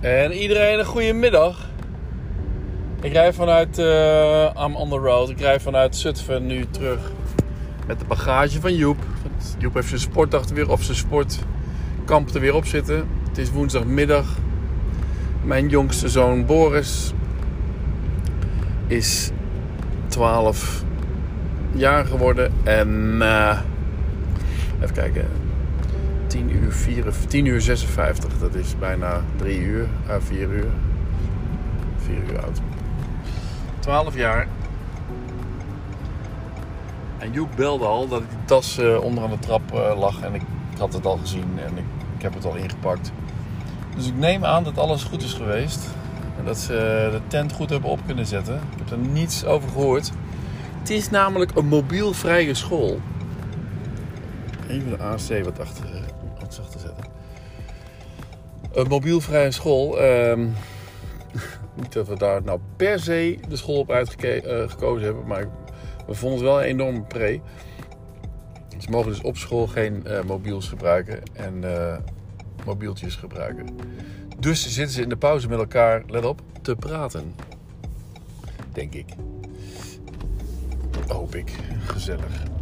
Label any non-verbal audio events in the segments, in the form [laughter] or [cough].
En iedereen een goede middag. Ik rij vanuit uh, I'm on the road. Ik rij vanuit Zutphen nu terug met de bagage van Joep. Joep heeft zijn sportdag er weer op zijn sportkamp er weer op zitten. Het is woensdagmiddag. Mijn jongste zoon Boris is 12 jaar geworden en uh, even kijken 10 uur, 4, 10 uur 56. Dat is bijna 3 uur, uh, 4 uur. 4 uur oud. 12 jaar. En Joep belde al dat die tas uh, onderaan de trap uh, lag. En ik, had het al gezien en ik, ik, heb het al ingepakt. Dus ik neem aan dat alles goed is geweest. En dat ze de tent goed hebben op kunnen zetten. Ik heb er niets over gehoord. Het is namelijk een mobielvrije school. Even de AC wat achter te zetten. Een mobielvrije school. Um, [laughs] niet dat we daar nou per se de school op uitgekozen uh, hebben, maar we vonden het wel een enorme pre. Ze mogen dus op school geen uh, mobiels gebruiken en uh, mobieltjes gebruiken. Dus zitten ze in de pauze met elkaar, let op, te praten. Denk ik. Hoop ik. Gezellig.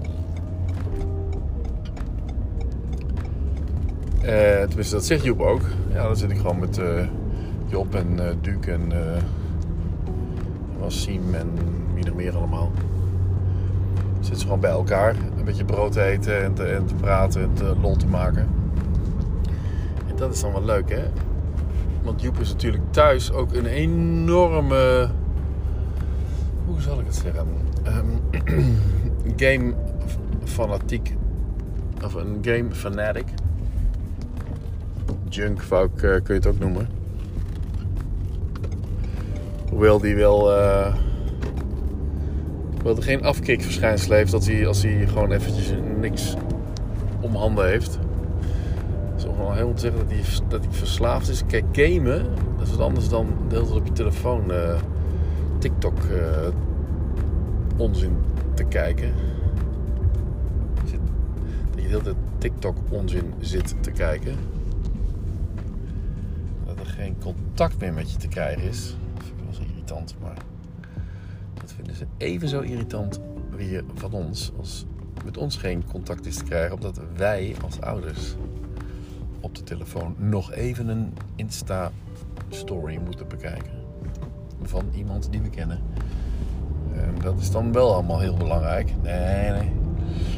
Uh, tenminste, dat zegt Joep ook. Ja, dan zit ik gewoon met uh, Job en uh, Duke en Wassim en wie nog meer allemaal. Zitten ze gewoon bij elkaar. Een beetje brood te eten en te, en te praten en te lol te maken. En dat is dan wel leuk, hè? Want Joep is natuurlijk thuis ook een enorme... Hoe zal ik het zeggen? Um, [clears throat] game fanatiek. Of een game fanatic junk ik, uh, kun je het ook noemen. Hoewel die wel. Uh, wel er geen afkikverschijnsel heeft dat hij, als hij gewoon eventjes niks om handen heeft. Het is wel helemaal te zeggen dat hij, dat hij verslaafd is. Kijk, gamen, dat is wat anders dan de op je telefoon uh, TikTok onzin te kijken. Dat je de hele tijd TikTok onzin zit te kijken geen contact meer met je te krijgen is. Dat vind wel irritant, maar dat vinden ze even zo irritant weer van ons als met ons geen contact is te krijgen, omdat wij als ouders op de telefoon nog even een Insta-story moeten bekijken van iemand die we kennen. En dat is dan wel allemaal heel belangrijk. Nee.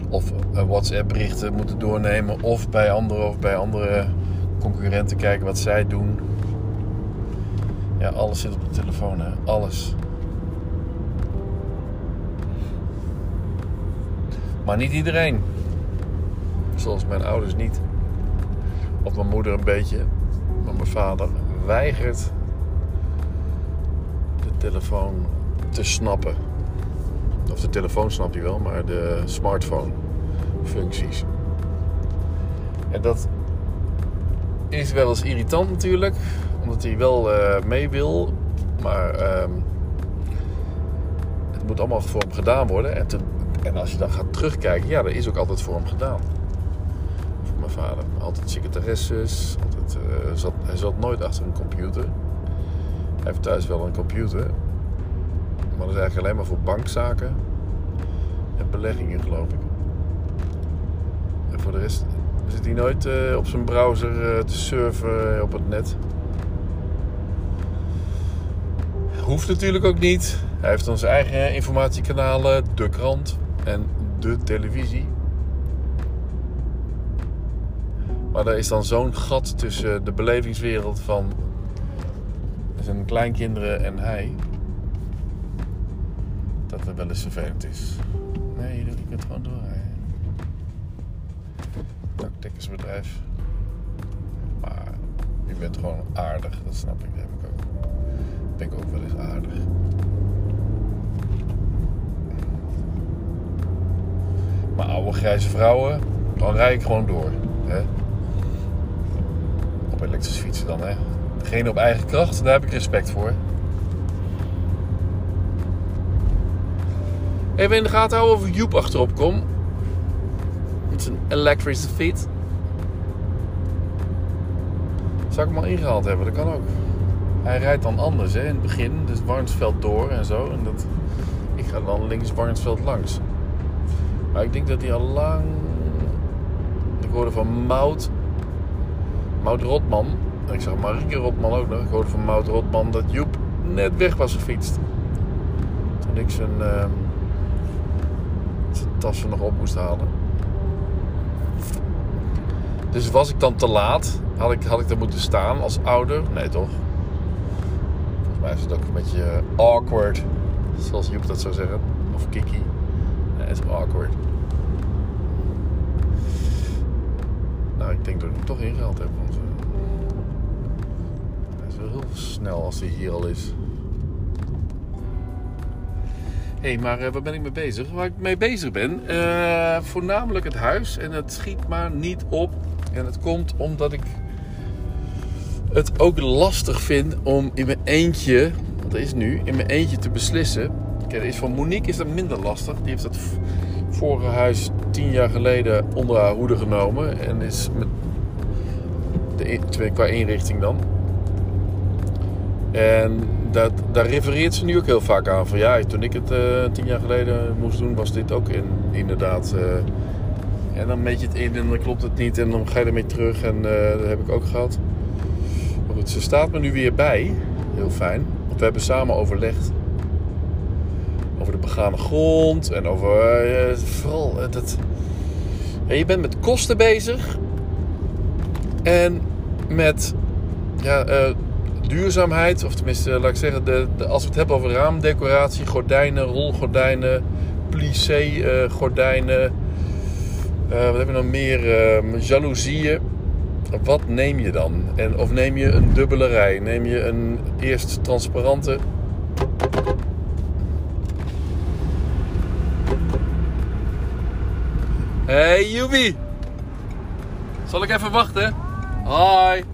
Of WhatsApp-berichten moeten doornemen, of bij anderen of bij andere concurrenten kijken wat zij doen. Ja, alles zit op de telefoon, hè. Alles. Maar niet iedereen. Zoals mijn ouders niet. Of mijn moeder een beetje. Maar mijn vader weigert de telefoon te snappen. Of de telefoon snap je wel, maar de smartphone functies. En dat is wel eens irritant natuurlijk omdat hij wel uh, mee wil. Maar um, het moet allemaal voor hem gedaan worden. En, en, als je dan gaat terugkijken, ja, er is ook altijd voor hem gedaan. Voor mijn vader. Altijd secretaresses. Altijd, uh, zat, hij zat nooit achter een computer. Hij heeft thuis wel een computer. Maar dat is eigenlijk alleen maar voor bankzaken. En beleggingen, geloof ik. En voor de rest zit hij nooit uh, op zijn browser te surfen op het net. Hoeft natuurlijk ook niet. Hij heeft onze eigen informatiekanalen, de krant en de televisie. Maar er is dan zo'n gat tussen de belevingswereld van zijn kleinkinderen en hij. Dat het wel eens vervelend is. Nee, ik het gewoon door. Dakdekkersbedrijf. Maar je bent gewoon aardig, dat snap ik. Heb ik ook wel eens aardig. Maar oude grijze vrouwen, dan rijd ik gewoon door. Hè? Op elektrische fietsen dan, hè. Degene op eigen kracht, daar heb ik respect voor. Even in de gaten houden of Joep achterop kom. Het is een elektrische fiets. Zou ik hem al ingehaald hebben? Dat kan ook. Hij rijdt dan anders hè, in het begin. Dus Warnsveld door en zo. En dat, ik ga dan links Warnsveld langs. Maar ik denk dat hij al lang... Ik hoorde van Mout... Mout Rotman. Ik zag Marieke Rotman ook nog. Ik hoorde van Mout Rotman dat Joep net weg was gefietst. Toen ik zijn, uh, tassen nog op moest halen. Dus was ik dan te laat? Had ik, had ik er moeten staan als ouder? Nee, toch? Is het ook een beetje awkward. Zoals Joep dat zou zeggen. Of Kiki. Nee, het is awkward. Nou, ik denk dat ik hem toch ingehaald heb. Want uh, hij is wel heel snel als hij hier al is. Hé, hey, maar uh, waar ben ik mee bezig? Waar ik mee bezig ben? Voornamelijk het huis. En het schiet maar niet op. En het komt omdat ik het ook lastig vind om in mijn eentje, dat is nu, in mijn eentje te beslissen. Kijk, is van Monique is dat minder lastig. Die heeft dat vorige huis tien jaar geleden onder haar hoede genomen. En is met de, qua inrichting dan. En dat, daar refereert ze nu ook heel vaak aan. Van ja, toen ik het uh, tien jaar geleden moest doen, was dit ook in, inderdaad. Uh, en dan meet je het in en dan klopt het niet. En dan ga je ermee terug. En uh, dat heb ik ook gehad. Maar goed, ze staat me nu weer bij. Heel fijn. Want we hebben samen overlegd. Over de begane grond. En over vooral dat... Ja, je bent met kosten bezig. En met... Ja, duurzaamheid, of tenminste, laat ik zeggen, de, als we het hebben over raamdecoratie, gordijnen, rolgordijnen, plissé gordijnen, uh, wat hebben we nog meer? Jaloezieën. Wat neem je dan? En, of neem je een dubbele rij? Neem je een eerst transparante. Hey Jubi! Zal ik even wachten? Hoi!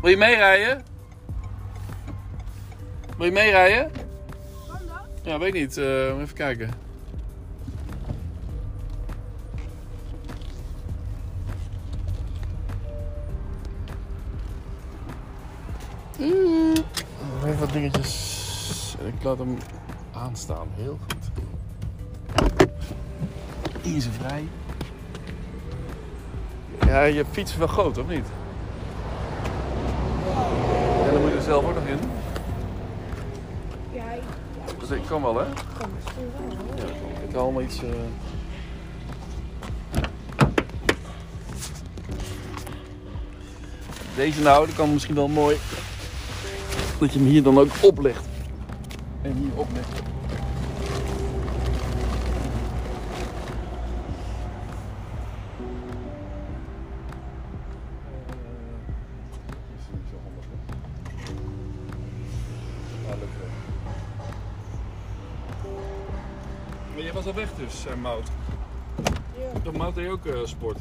Wil je meerijden? Wil je meerijden? Ja, weet ik niet. Uh, even kijken. Even wat dingetjes. Ik laat hem aanstaan. Heel goed. Is vrij. Ja, je fiets is wel groot, of niet? En dan moet je er zelf ook nog in. Ja, ik, Dus ik kan wel, hè? kan misschien wel. Ik haal allemaal iets. Uh... Deze nou, die kan misschien wel mooi. Dat je hem hier dan ook oplegt. En hier oplegt. Maar jij was al weg dus, uh, Mout. Ja, Toch Mout deed ook uh, sport.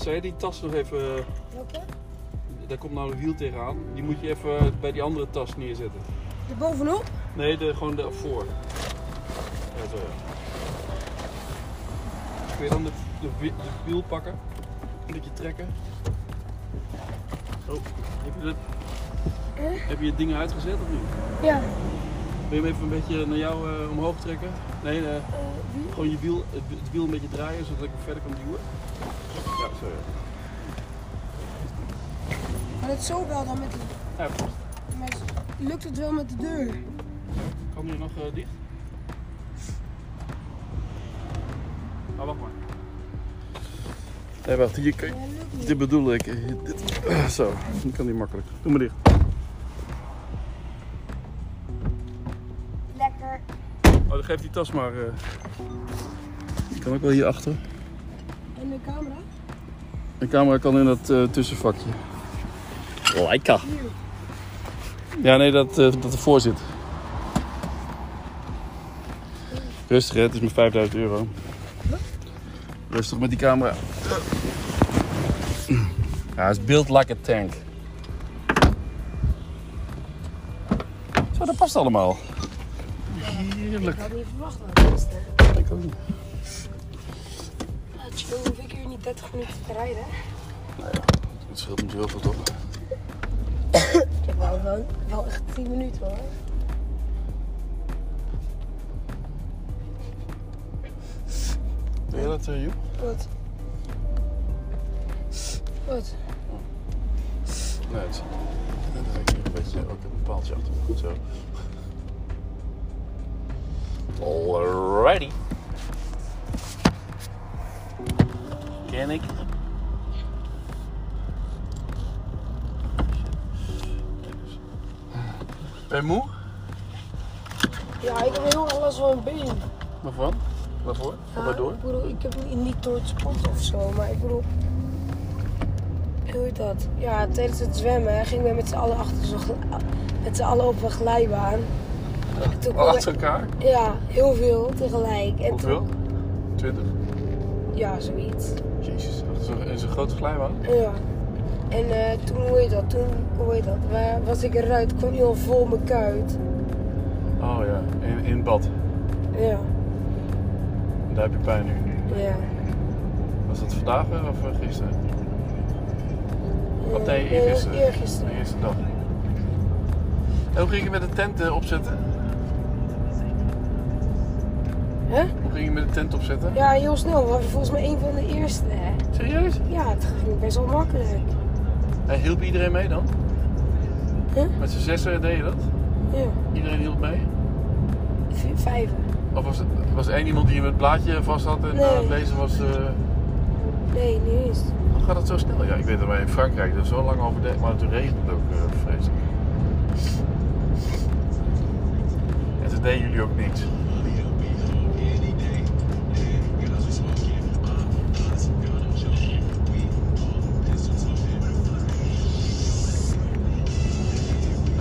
Zou je die tas nog even... Welke? Daar komt nou een wiel tegenaan. Die moet je even bij die andere tas neerzetten. Er bovenop? Nee, de, gewoon ervoor. Ja, zo ja. Kun je dan de, de, wi- de wiel pakken? Een beetje trekken. Zo. Heb je, dat, Eh? heb je het ding uitgezet of niet? Ja. Wil je hem even een beetje naar jou eh, omhoog trekken? Nee, eh, Eh, gewoon je wiel, het, het wiel een beetje draaien zodat ik hem verder kan duwen. Ja, zo ja. Maar het zo wel dan met de... Ja. Maar lukt het wel met de deur? Kan die nog eh, dicht? Ah, wacht maar. Nee, wacht, hier Ja. Dit bedoel ik. eh, Dit, [clears throat] zo, dan kan die makkelijk. Doe maar dicht. Lekker. Oh, dan geef die tas maar. eh. Die kan ook wel hier achter. En de camera? De camera kan in dat eh, tussenvakje. Leica. Ja, nee, dat, eh, dat ervoor zit. Rustig, hè? Het is maar 5000 euro. Rustig met die camera. Ja, het is built like a tank. Zo, dat past allemaal. Heerlijk. Ik had niet verwacht dat het. Ik ook niet. Chill, hoef ik hier niet 30 minuten te rijden. Nou ja, het scheelt niet heel veel toch? Ik heb wel, wel, wel echt 10 minuten hoor. Doe je dat, uh, Joep? Wat? Wat? Nee, het is... Een beetje... Ook een paaltje achter. Goed zo. Alrighty. Ken ik. Ben je moe? Ja, ik heb heel erg last van mijn been. Waarvan? Waarvoor? Ga maar door. Ik bedoel, ik heb niet, door het sporten of zo, maar ik bedoel... Hoe heet dat? Ja, tijdens het zwemmen gingen we met z'n allen achter met z'n allen op een glijbaan. toen kon Achter elkaar? Ja, heel veel tegelijk. En Hoeveel? 20. ja, zoiets. Jezus, achter zo'n- in zo'n grote glijbaan? Ja. En eh, toen, hoe heet dat? Toen, hoe heet dat? Waar was ik eruit, kwam heel vol mijn kuit. Oh ja, in, in bad. Ja, Daar heb je pijn nu. ja. Was dat vandaag of eh, gisteren? Of Eh, nee, eergisteren. eergisteren. Eerste dag. En hoe ging je met de tent eh, opzetten? Hè? Hoe ging je met de tent opzetten? Ja, heel snel. We waren volgens mij een van de eerste. Hè? Serieus? Ja, het ging best wel makkelijk. En hielp iedereen mee dan? Huh? Met z'n zessen deed je dat? Ja, Iedereen hielp mee? v- vijven. Of was, was er één iemand die je met het blaadje vast had en Nee. aan het lezen was... eh, Nee, niet eens. Hoe gaat het zo snel? Ja, ik weet dat wij in Frankrijk er zo lang over deden, maar toen regent het ook uh, vreselijk. En toen deden jullie ook niks.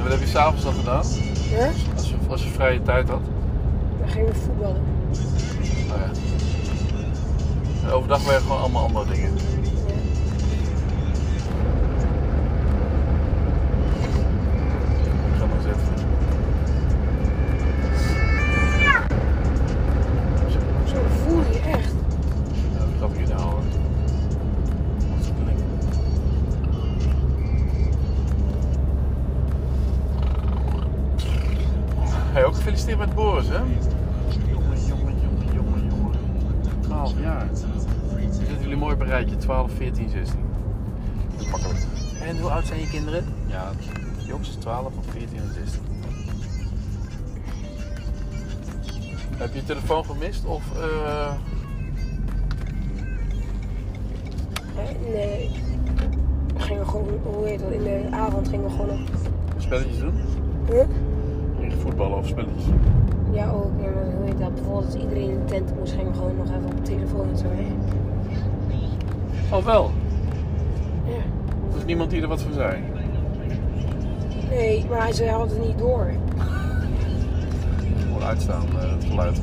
Wat heb je s'avonds dan gedaan? Huh? Als je, als je vrije tijd had? Dan gingen we voetballen. Nou ja. En overdag waren gewoon allemaal andere dingen. Is 12 of 14 en 16. Heb je je telefoon gemist of... eh? Nee. We gingen gewoon, hoe heet dat? In de avond gingen we gewoon op. spelletjes doen? Huh? Ging je voetballen of spelletjes? Ja, ook. Ja, maar hoe heet dat? Bijvoorbeeld als iedereen in de tent moest, gingen we gewoon nog even op de telefoon en zo. Hè? Oh wel. Ja. Er is niemand die er wat voor zei. Nee, maar hij zei, hij had het niet door. Gewoon uitstaan, eh, het geluid.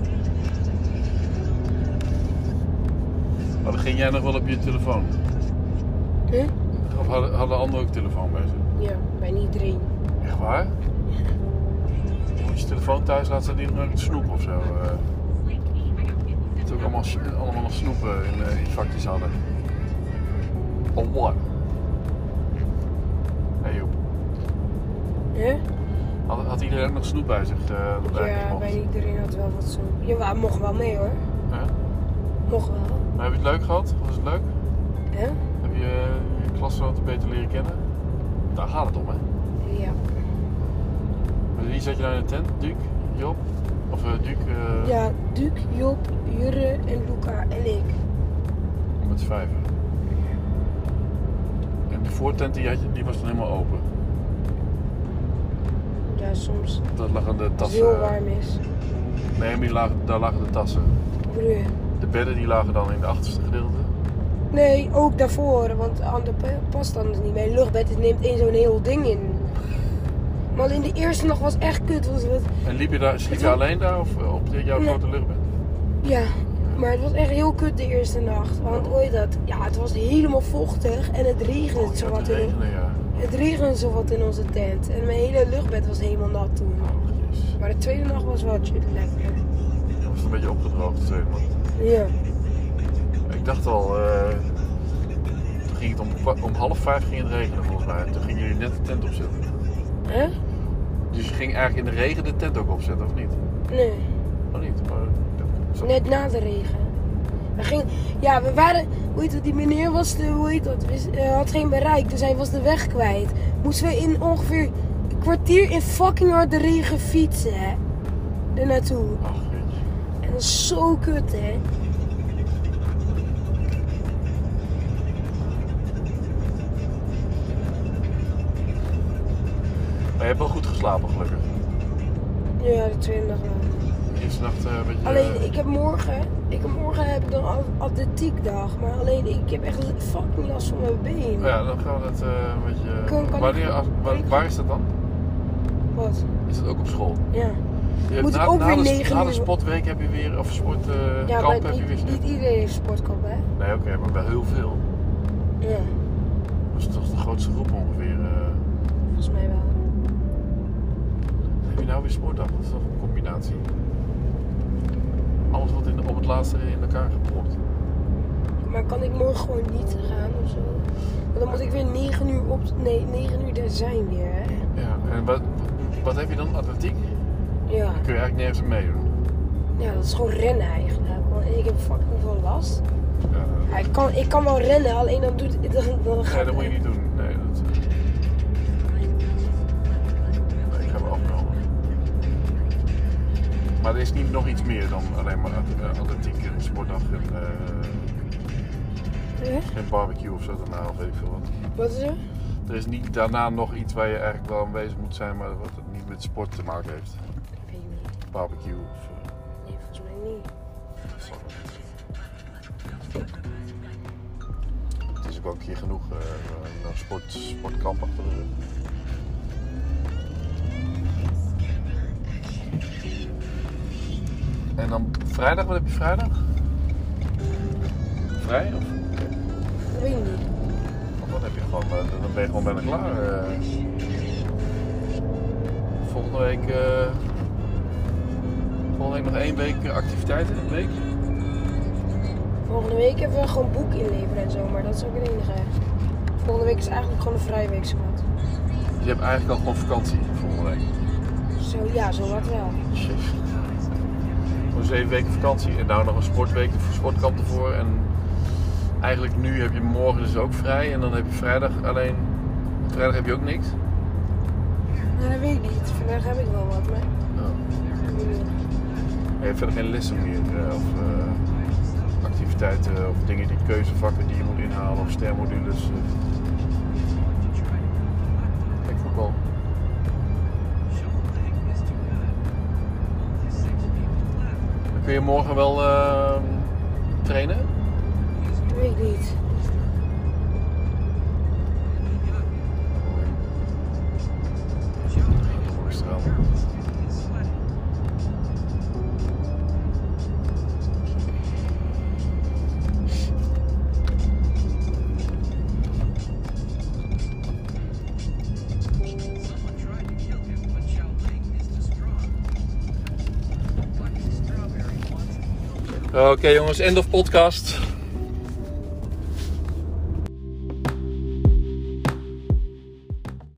Maar dan ging jij nog wel op je telefoon? Huh? Of hadden, hadden anderen ook telefoon bij ze? Ja, bij iedereen. Echt waar? Je moet je telefoon thuis laten staan die nog een snoep of zo. eh. Dat ook allemaal, allemaal nog snoepen in, eh, in vakjes hadden. Oh what? Huh? Had, had iedereen ook nog snoep bij zich? eigenlijk Ja, mocht? bij iedereen had wel wat zo. Ja, we mochten wel mee hoor. Hè? Mocht wel. Maar heb je het leuk gehad? Was het leuk? Hè? Heb je eh, je klasgenoten beter leren kennen? Daar gaat het om, hè? Ja. Met wie zat je nou in de tent? Duke? Job? Of uh, Duke? Ja, Duke, Job, Jurre en Luca en ik. Met z'n vijven. En de voortent die, had je, die was dan helemaal open. Ja, soms Dat lagen de als het tassen. heel warm is. Nee, maar lagen, daar lagen de tassen. Bedoel je? De bedden die lagen dan in het achterste gedeelte. Nee, ook daarvoor, want aan de pa- past dan niet mee. Luchtbed het neemt één zo'n heel ding in. Maar alleen de eerste nacht was echt kut. Was het, En liep je daar, sliep je alleen daar of eh, op de- jouw Nee. grote luchtbed? ja, maar het was echt heel kut de eerste nacht. Want ooit dat, ja, het was helemaal vochtig en het regende Oh, zo wat in ja. Het regende zo wat in onze tent. En mijn hele luchtbed was helemaal nat toen. Oh. Maar de tweede nacht was wel chill, lekker. Dat was een beetje opgedroogd de tweede nacht. Ja. Ik dacht al, eh, toen ging het om, om half vijf ging het regenen volgens mij. Toen gingen jullie net de tent opzetten. Hè? Dus je ging eigenlijk in de regen de tent ook opzetten, of niet? Nee. Of niet? Maar, Net na de regen. We gingen, ja, we waren, hoe heet het, die meneer was de, hoe heet dat, eh, had geen bereik, dus hij was de weg kwijt. Moesten we in ongeveer een kwartier in fucking harde regen fietsen, hè. Er naartoe. En dat is zo kut, hè. Maar je hebt wel goed geslapen, gelukkig. Ja, de tweede dag wel. Eerste nacht eh, een beetje... Alleen, ik heb morgen, ik morgen heb ik dan at- atletiekdag, maar alleen ik heb echt fucking last van mijn been. Ja, dan gaan we dat eh, een beetje... Kan- kan Wanneer, ik- waar, waar is dat dan? Wat? Is dat ook op school? Ja. Je Moet ik na, ook na weer de, negen na de sportweek heb je weer, of sportkamp Ja, kamp maar heb je weer... niet, niet iedereen heeft sportkamp, hè? Nee, oké, maar wel heel veel. Ja, Dat is toch de grootste groep ongeveer. eh. volgens mij wel. Heb je nou weer sportdag? Dat is toch een combinatie? Alles wordt in, op het laatste in elkaar gepropt. Maar kan ik morgen gewoon niet gaan of zo? Want dan moet ik weer 9 uur op. Nee, 9 uur daar zijn weer, hè? Ja, en wat, wat heb je dan? Atletiek? Ja. Dan kun je eigenlijk nergens aan meedoen. Ja, dat is gewoon rennen eigenlijk. Want ik heb fucking veel last. Ja, Ja, ik, kan, ik kan wel rennen, alleen dan doet dan, dan gaat nee, dat moet je niet doen. Nee, dat... Maar er is niet nog iets meer dan alleen maar at- atletiek en sportdag en eh, Ja? barbecue of zo daarna of weet ik veel wat. Wat is er? Er is niet daarna nog iets waar je eigenlijk wel aanwezig moet zijn, maar wat het niet met sport te maken heeft. Ik weet niet. Barbecue of... eh, Nee, volgens mij niet. Het is ook wel een keer genoeg eh een sport, sportkamp achter de rug. En dan vrijdag, wat heb je vrijdag? Vrij? Of, Dat weet ik niet. of wat heb je gewoon? eh, Dan ben je gewoon bijna klaar. eh. Volgende week. eh, volgende week nog één week activiteiten. Een week? Volgende week hebben we gewoon boek inleveren en zo, maar dat is ook het enige. Volgende week is eigenlijk gewoon een vrije week, schat. Dus je hebt eigenlijk al gewoon vakantie volgende week. Zo, ja, zo wat wel. Shit. Gewoon zeven weken vakantie. En nou nog een sportweek, een sportkamp ervoor. En eigenlijk nu heb je morgen dus ook vrij. En dan heb je vrijdag alleen... Vrijdag heb je ook niks. Nou, dat weet ik niet. Vandaag heb ik wel wat, maar... weet niet. Je hebt verder geen lessen meer. eh, of eh, activiteiten of dingen die keuzevakken die je moet inhalen. Of stermodules. Kun je morgen wel eh, trainen. Oké jongens, end of podcast.